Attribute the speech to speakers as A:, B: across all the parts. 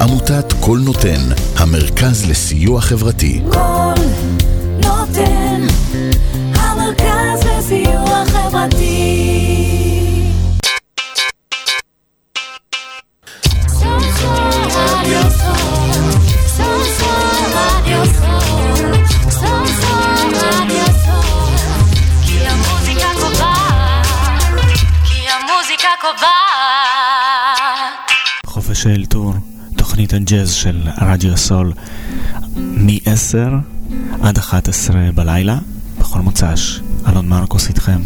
A: עמותת קול נותן, המרכז לסיוע חברתי.
B: קול נותן, המרכז לסיוע חברתי.
C: חופש האלתור, תוכנית הג'אז של רדיו הסול מ-10 עד 11 בלילה, בכל מוצ"ש. אלון מרקוס איתכם.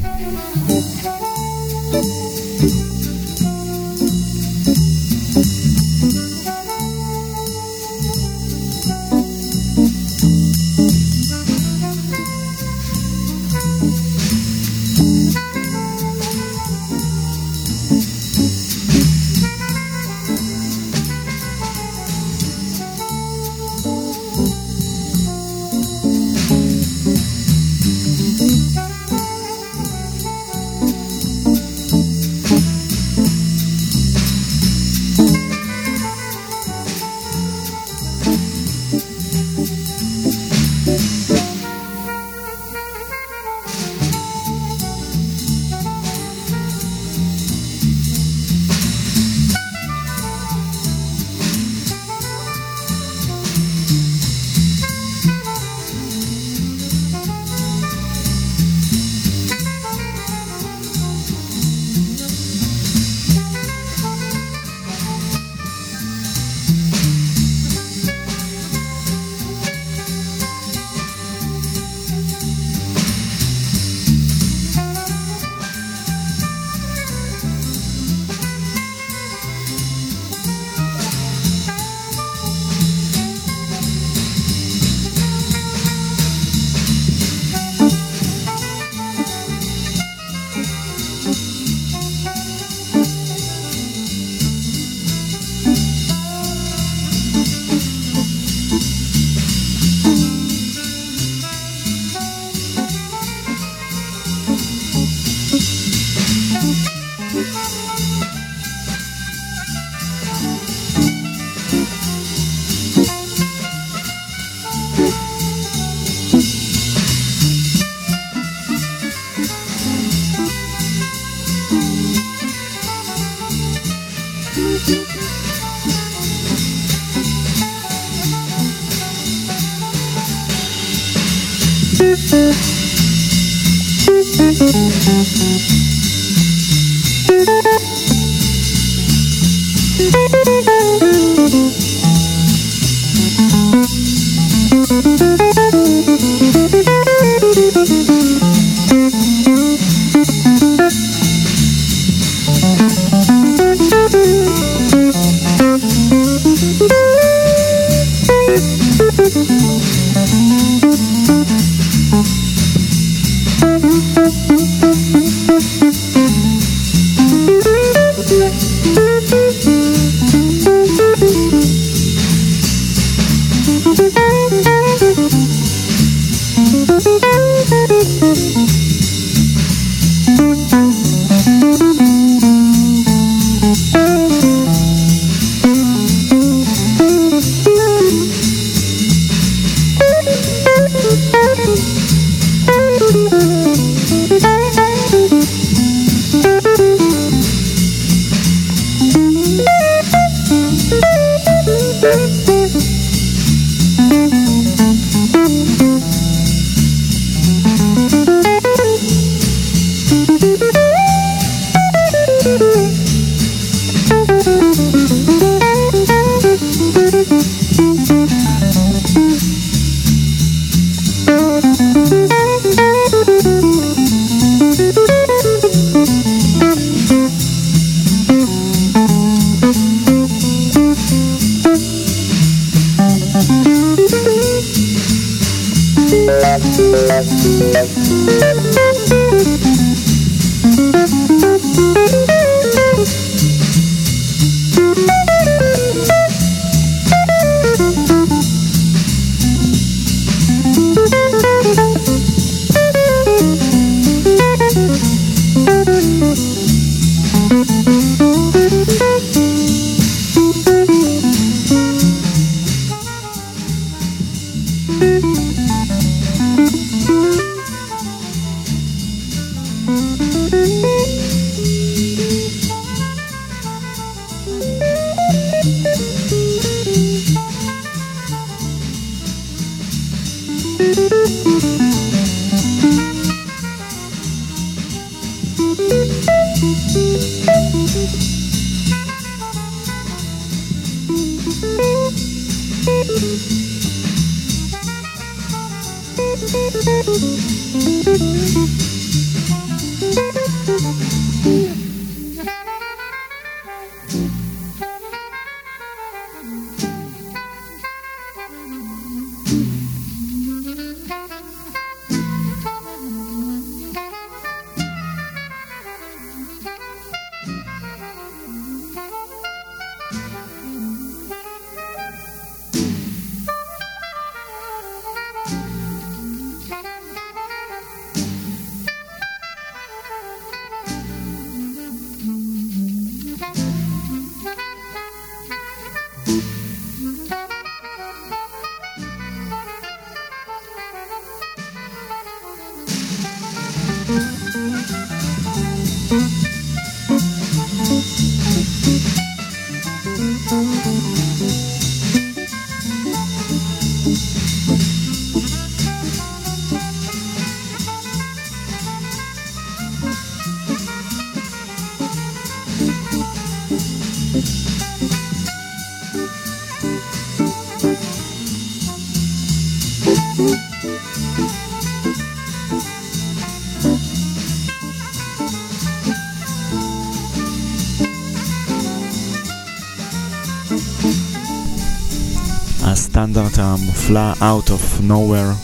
C: המופלא Out of Nowhere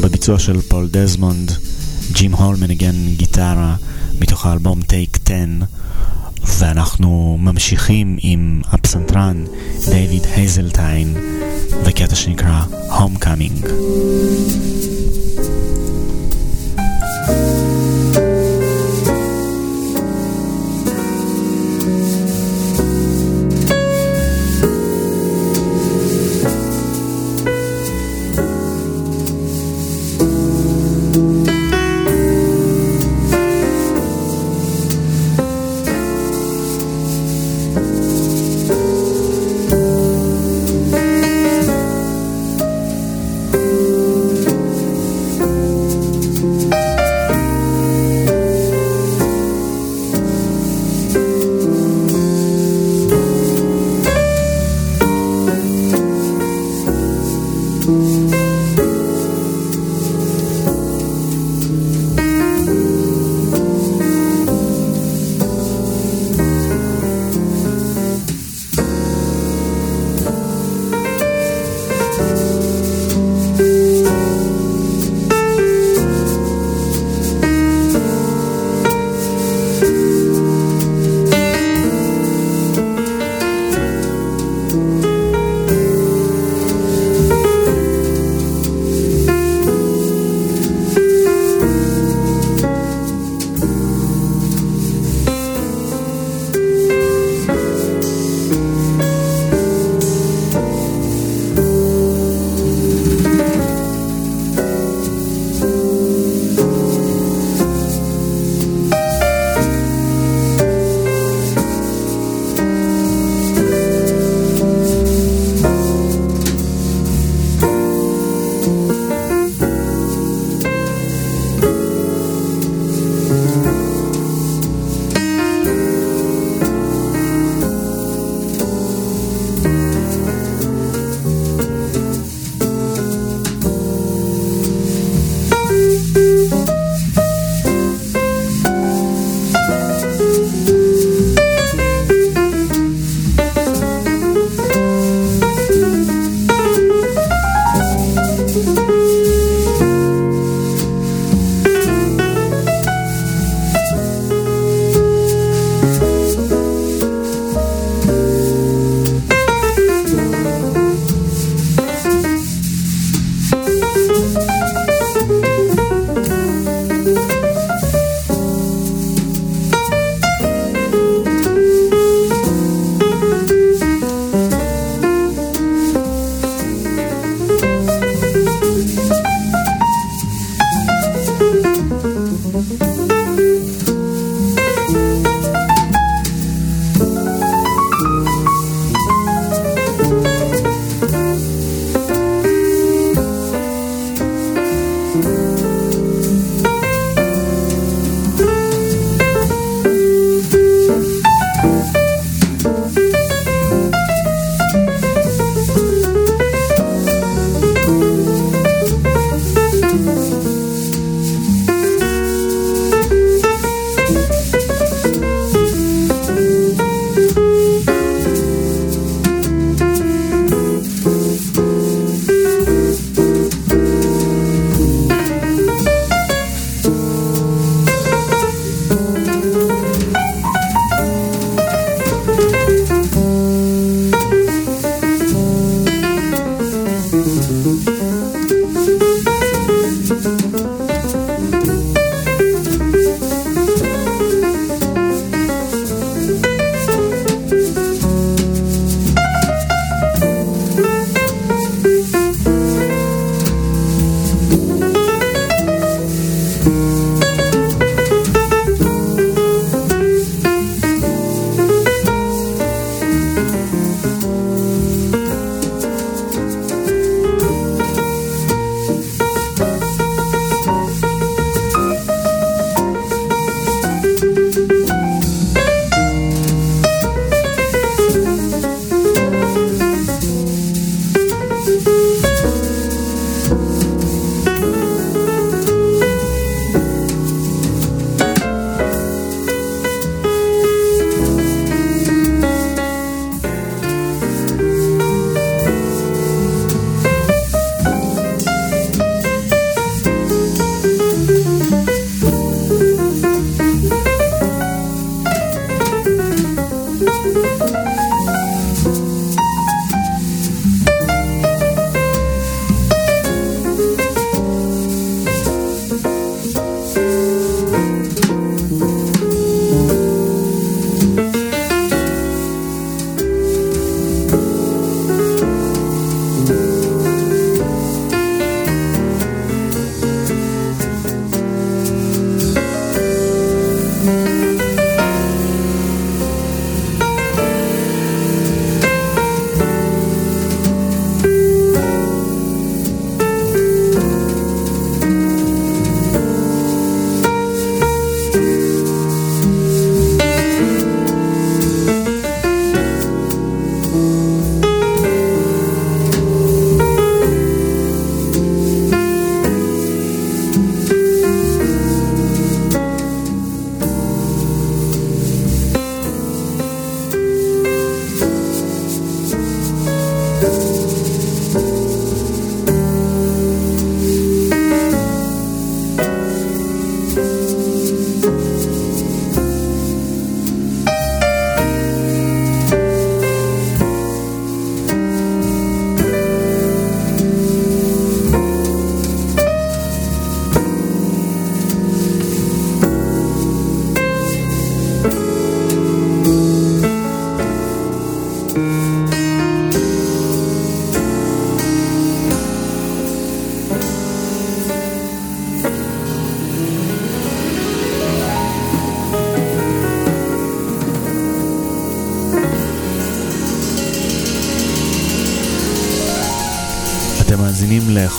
C: בביצוע של פול דזמונד, ג'ים הול מנגן גיטרה מתוך האלבום Take 10 ואנחנו ממשיכים עם הפסנתרן דייוויד הייזלטיין וקטע שנקרא Homecoming.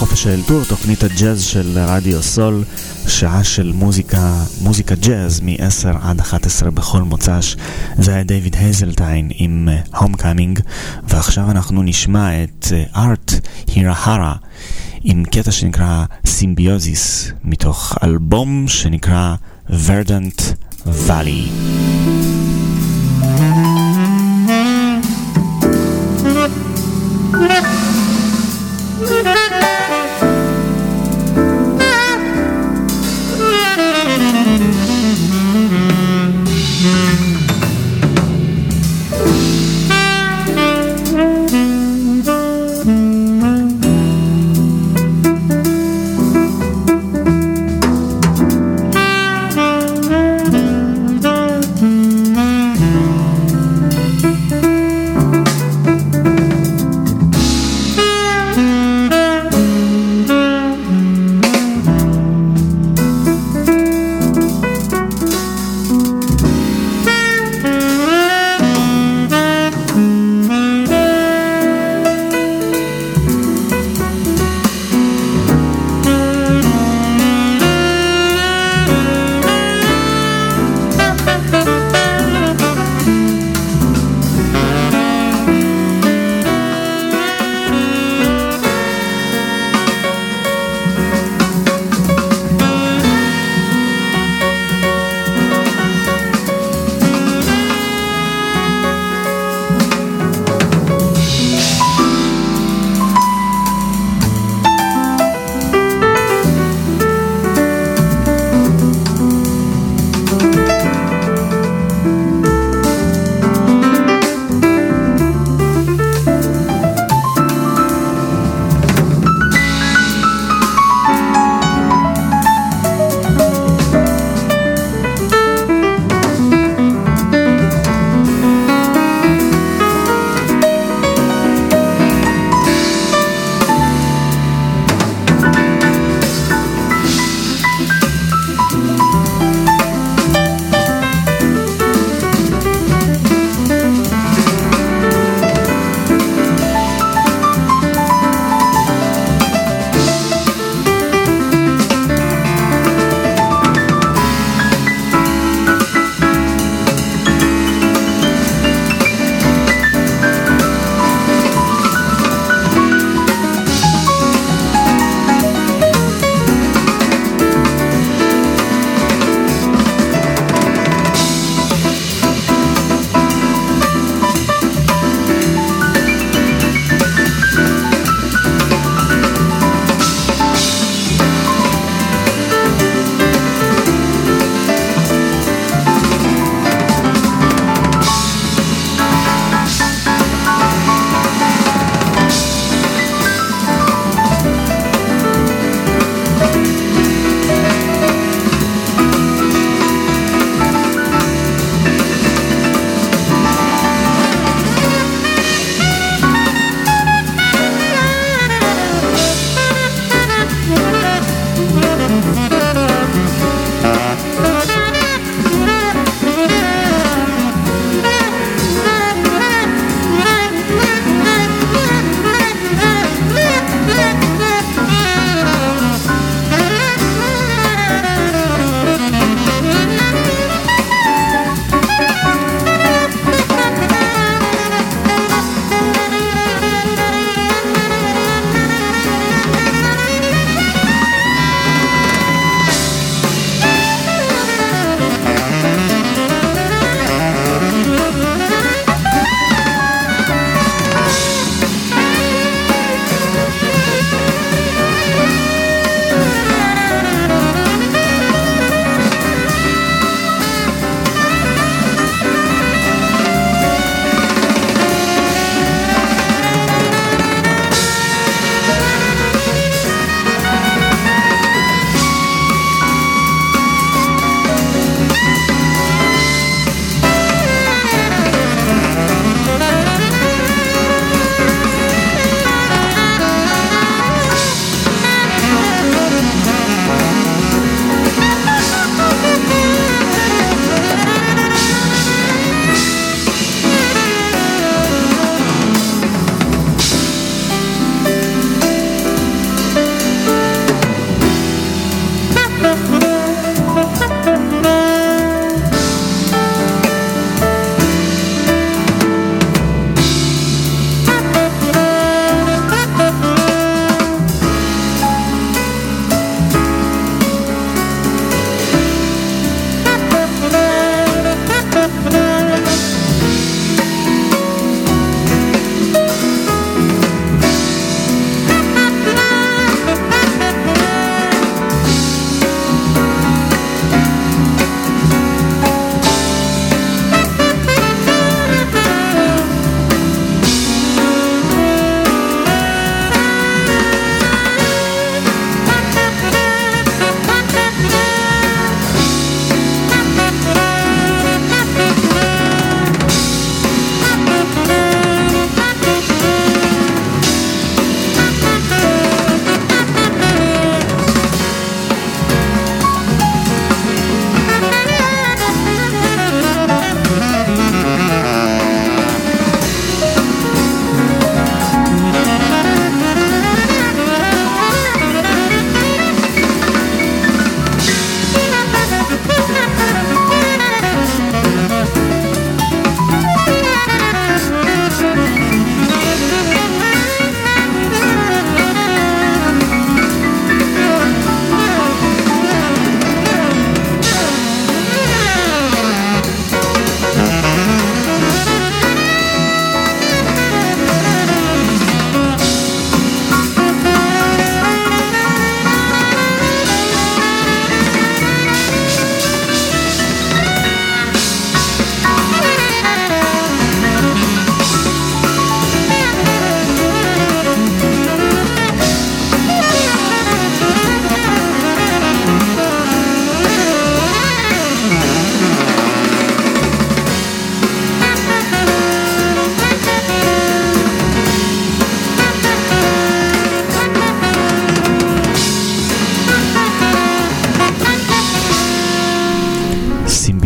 C: לחופש האלתור, תוכנית הג'אז של רדיו סול, שעה של מוזיקה, מוזיקה ג'אז מ-10 עד 11 בכל מוצ"ש. זה היה דיוויד הייזלטיין עם Homecoming, ועכשיו אנחנו נשמע את ארט הירהרה עם קטע שנקרא Symbiosis, מתוך אלבום שנקרא Verdant Valley.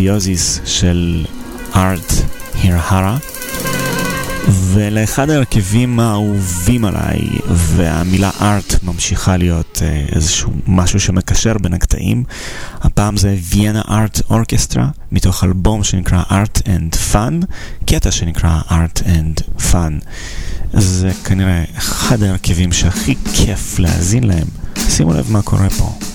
C: סימביוזיס של ארט הירהרה. ולאחד ההרכבים האהובים עליי, והמילה ארט ממשיכה להיות אה, איזשהו משהו שמקשר בין הקטעים. הפעם זה ויאנה ארט אורקסטרה, מתוך אלבום שנקרא Art and Fun, קטע שנקרא Art and Fun. זה כנראה אחד ההרכבים שהכי כיף להאזין להם. שימו לב מה קורה פה.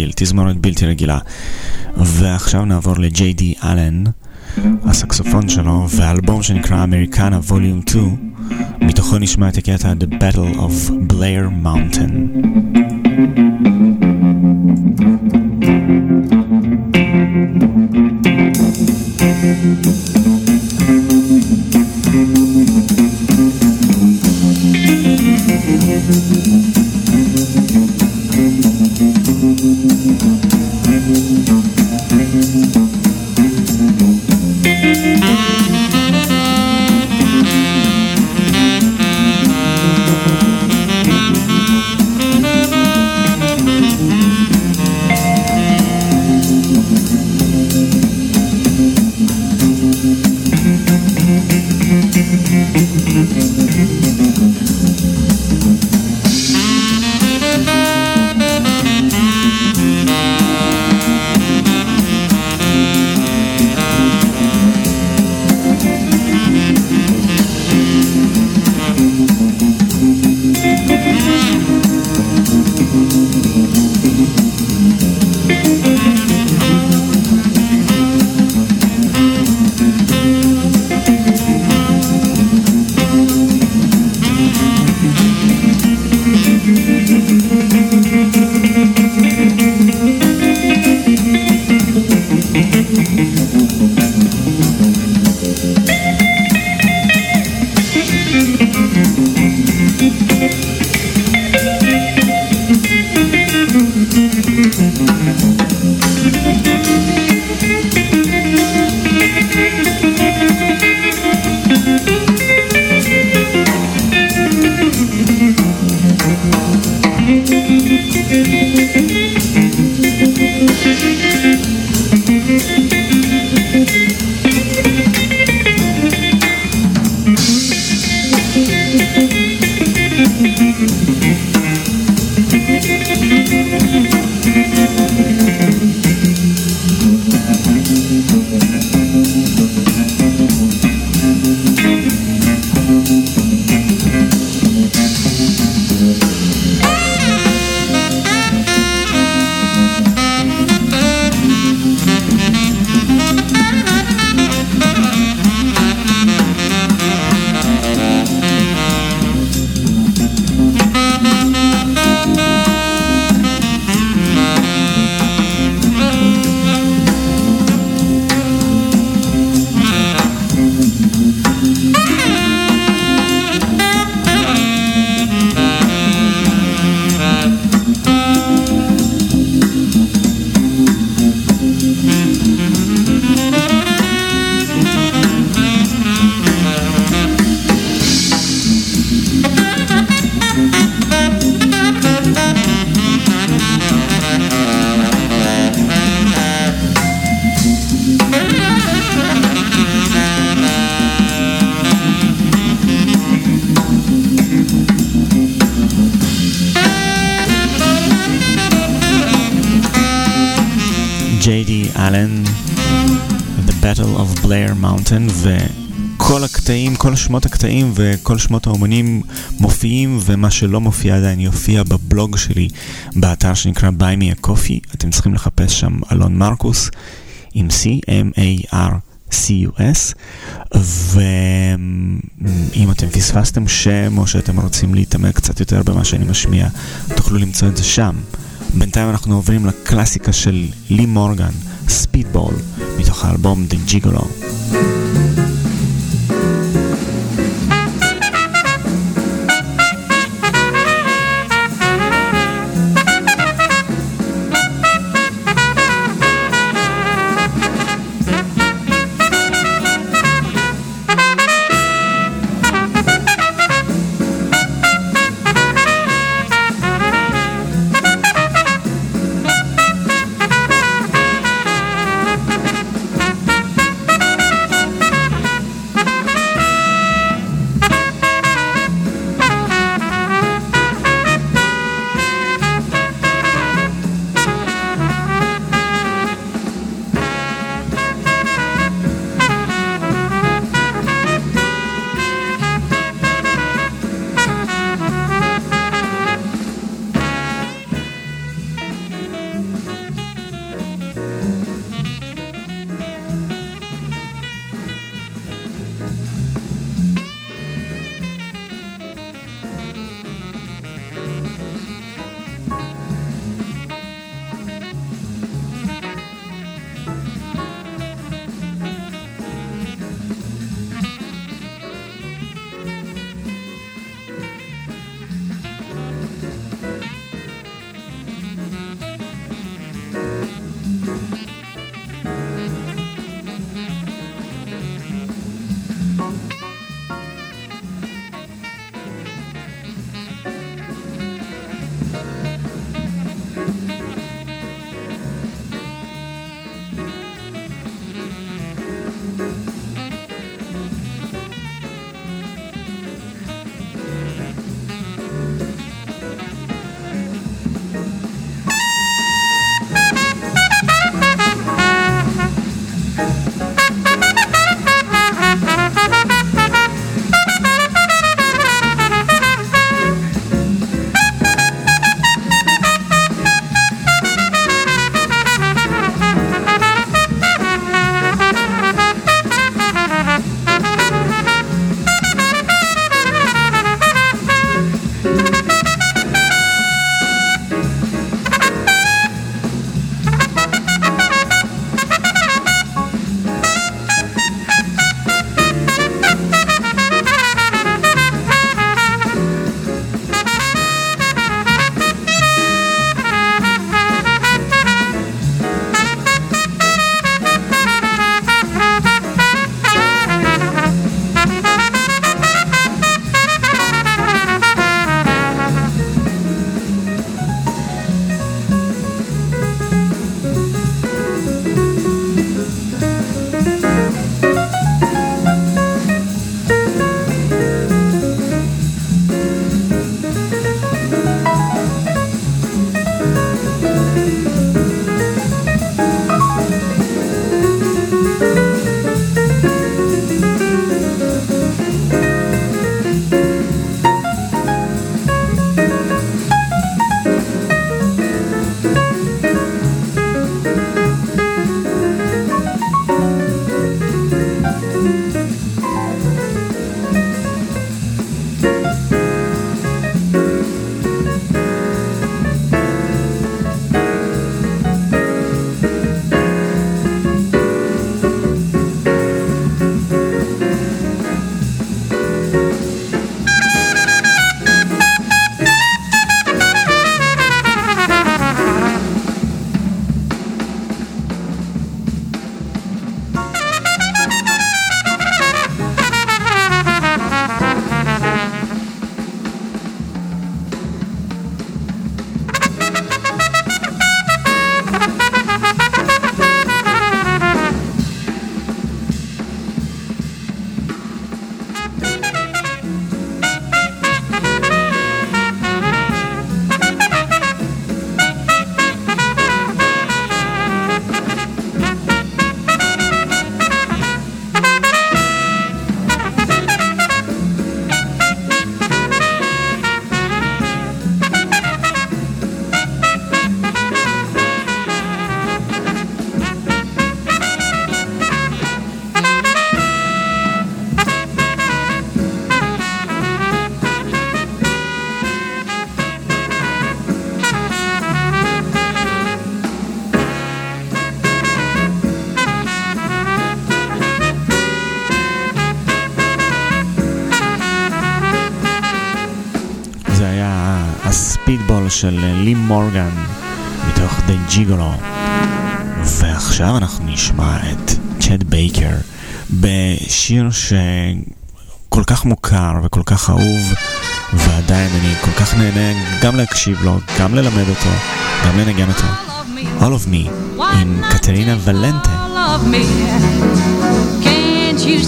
C: רגיל, תזמורת בלתי רגילה. ועכשיו נעבור לג'יי די אלן, הסקסופון שלו, והאלבום שנקרא אמריקנה ווליום 2, מתוכו נשמע את הקטע The Battle of Blair Mountain. וכל הקטעים, כל שמות הקטעים וכל שמות האומנים מופיעים, ומה שלא מופיע עדיין יופיע בבלוג שלי, באתר שנקרא Buy Me a Coffee. אתם צריכים לחפש שם אלון מרקוס עם C, M-A-R-C-U-S, ואם אתם פספסתם שם או שאתם רוצים להתעמק קצת יותר במה שאני משמיע, תוכלו למצוא את זה שם. בינתיים אנחנו עוברים לקלאסיקה של לי מורגן, ספידבול, מתוך האלבום The Gigolo. של לי מורגן מתוך די ג'יגולו. ועכשיו אנחנו נשמע את צ'ד בייקר בשיר שכל כך מוכר וכל כך אהוב ועדיין אני כל כך נהנה גם להקשיב לו, גם ללמד אותו, גם לנגן אותו. All of Me עם קטרינה ולנטה.
D: Can't you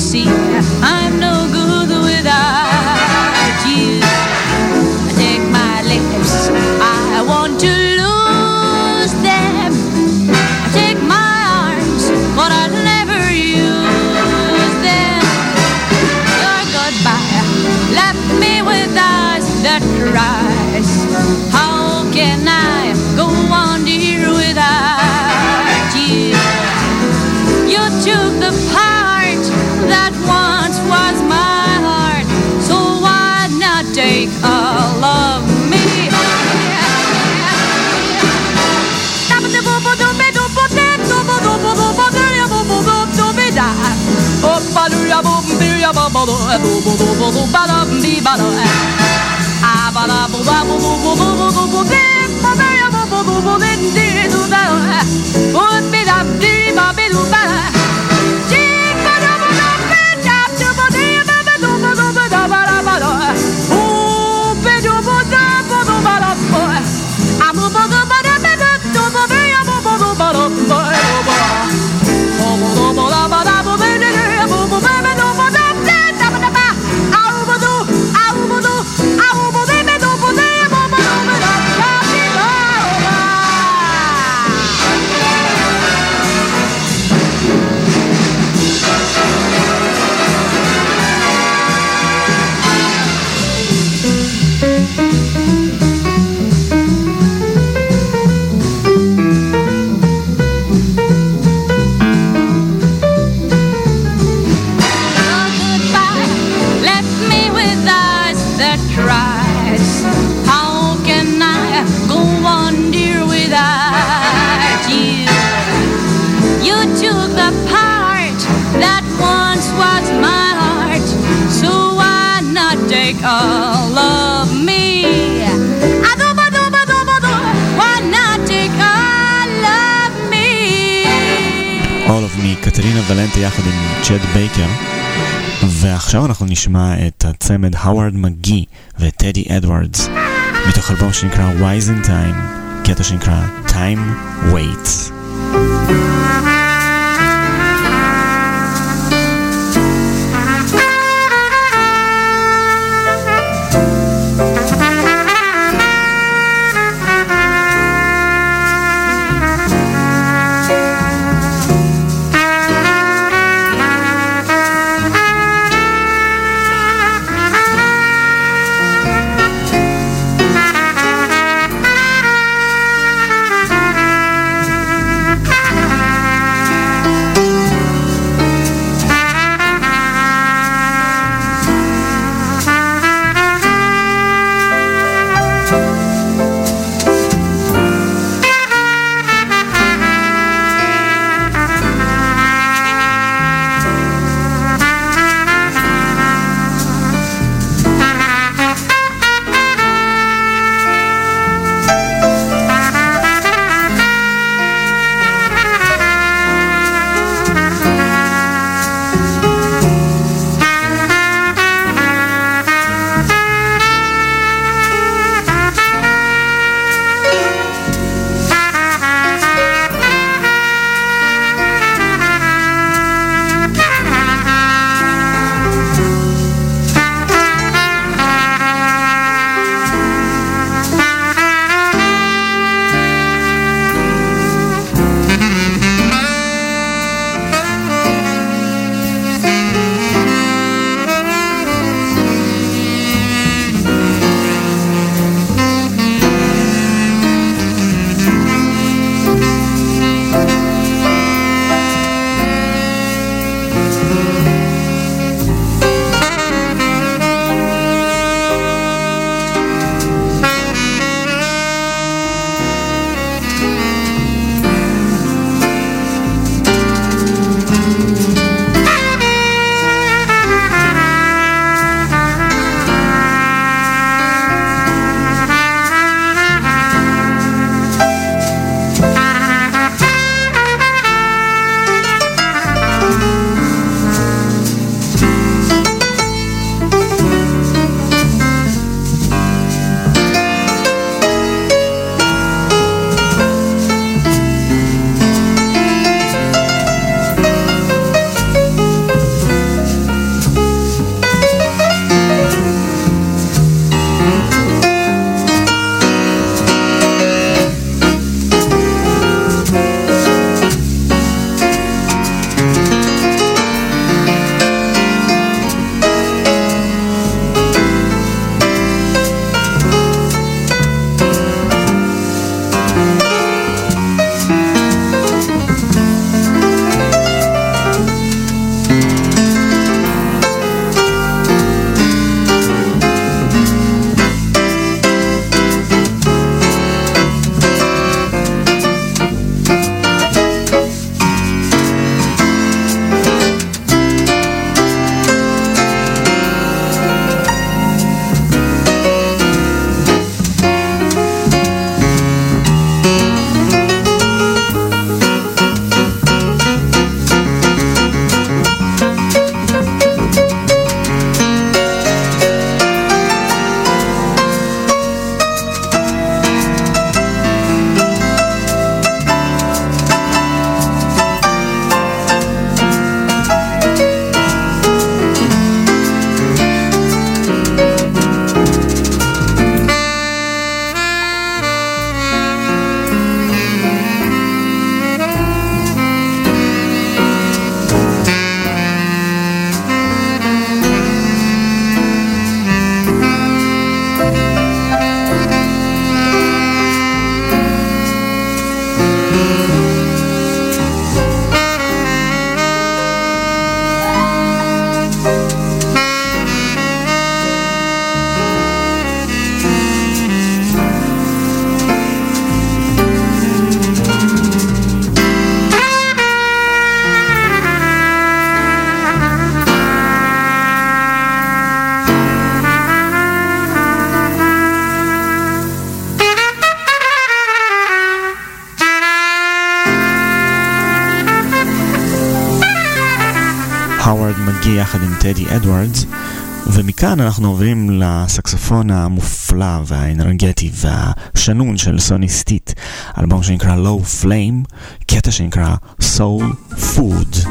D: cries. How can I go on, dear, without you? You took the part that once was my heart, so why not take all of me? I'm a bugger, but I'm a bugger, but I'm a bugger, but I'm a bugger, but
C: I'm a bugger, קטרינה ולנטה יחד עם צ'ד בייקר. ועכשיו אנחנו נשמע את הצמד האוורד מגי וטדי אדוארדס מתוך אלבום שנקרא Wise in Time, קטע שנקרא Time Waits. טדי אדוארדס, ומכאן אנחנו עוברים לסקסופון המופלא והאנרגטי והשנון של סוני סטיט, אלבום שנקרא Low Flame, קטע שנקרא Soul Food.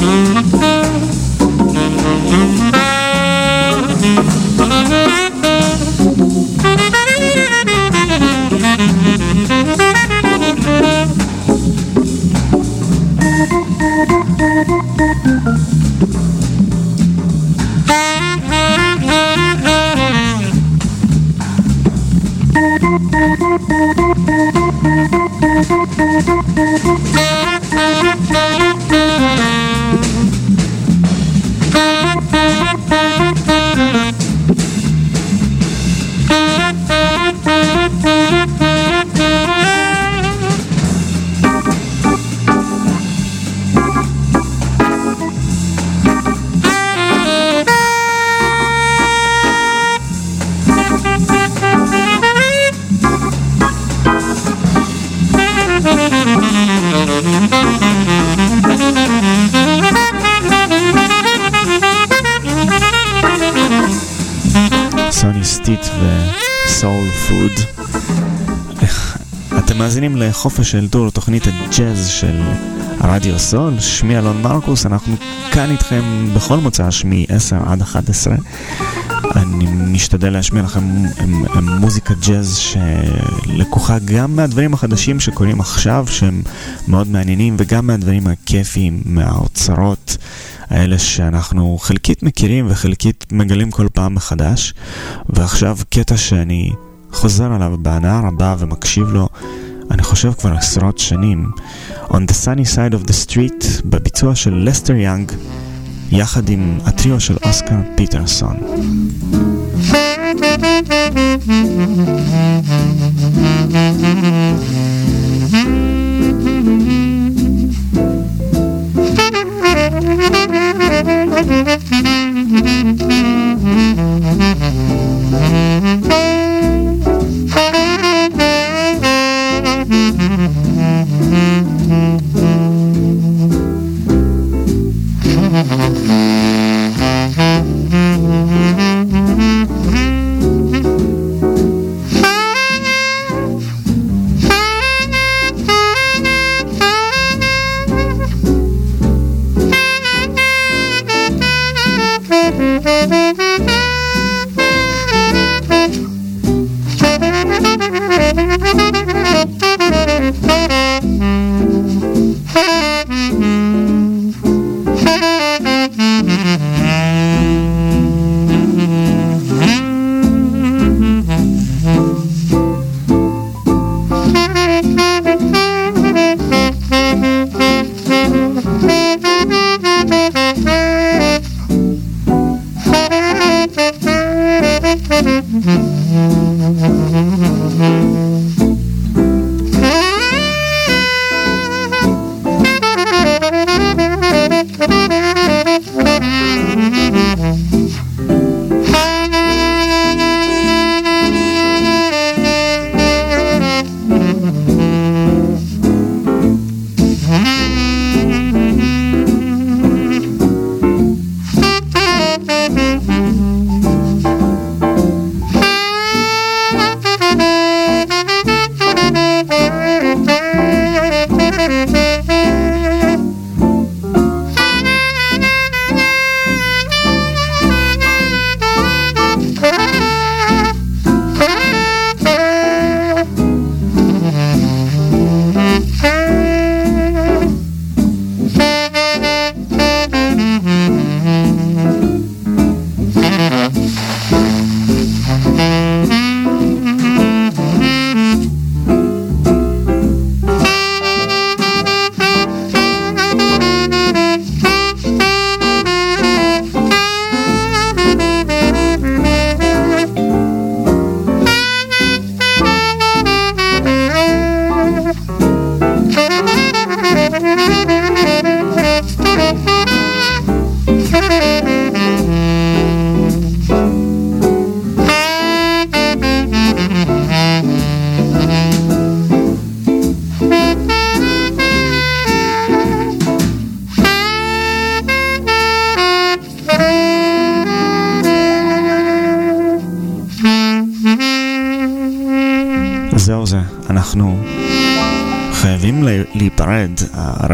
C: סוני לחופש של טור, תוכנית הג'אז של רדיו סול. שמי אלון מרקוס, אנחנו כאן איתכם בכל מוצ"ש מ-10 עד 11. אני משתדל להשמיע לכם מוזיקה ג'אז שלקוחה גם מהדברים החדשים שקורים עכשיו, שהם מאוד מעניינים, וגם מהדברים הכיפיים, מהאוצרות. האלה שאנחנו חלקית מכירים וחלקית מגלים כל פעם מחדש. ועכשיו קטע שאני חוזר עליו בהנאה רבה ומקשיב לו, אני חושב כבר עשרות שנים. On the sunny side of the street, בביצוע של לסטר יאנג, יחד עם הטריו של אוסקר פיטרסון.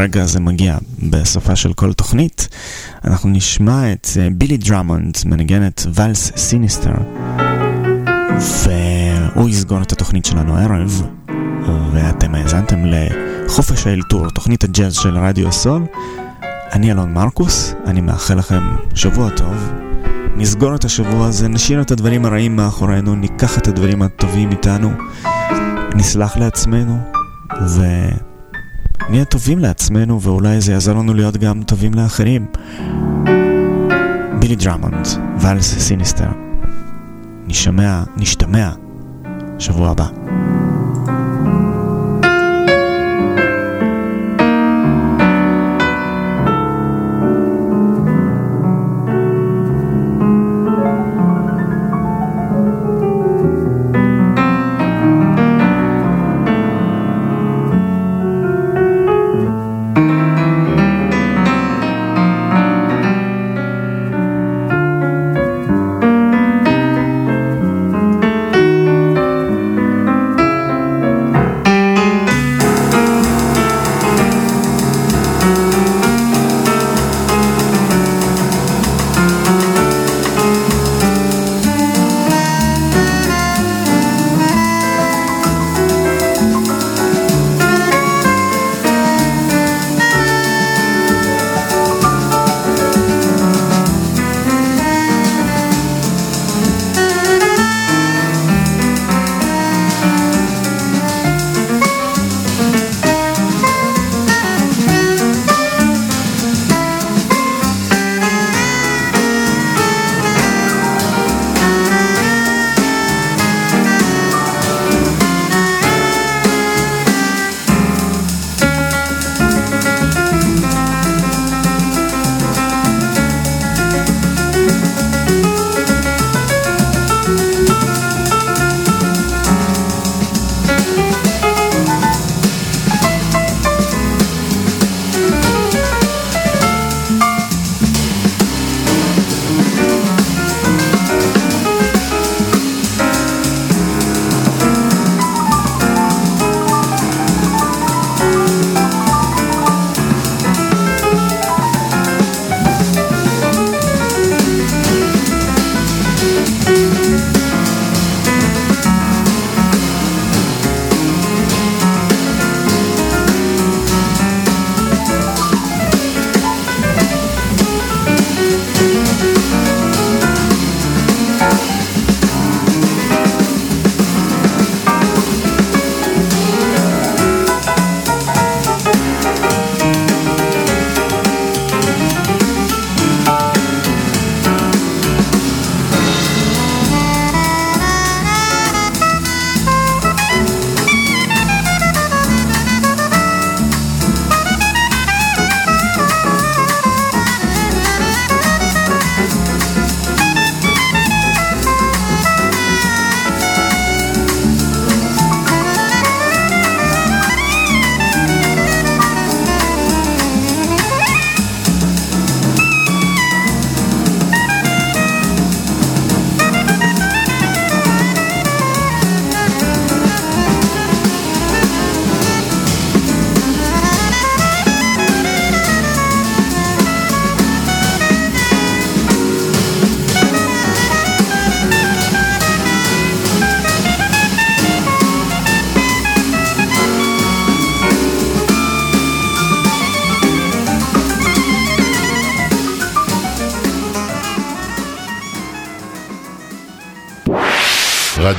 C: הרגע הזה מגיע בסופה של כל תוכנית. אנחנו נשמע את אה, בילי דרמונד מנגן את Valse Sinistre, והוא יסגור את התוכנית שלנו הערב, ואתם האזנתם לחופש האלתור, תוכנית הג'אז של רדיו סול. אני אלון מרקוס, אני מאחל לכם שבוע טוב. נסגור את השבוע הזה, נשאיר את הדברים הרעים מאחורינו, ניקח את הדברים הטובים איתנו, נסלח לעצמנו, ונהיה טובים לעצמנו, ואולי זה יעזור לנו להיות גם טובים לאחרים. בילי דרמונד, Valse Sinistre. נשמע, נשתמע, שבוע הבא.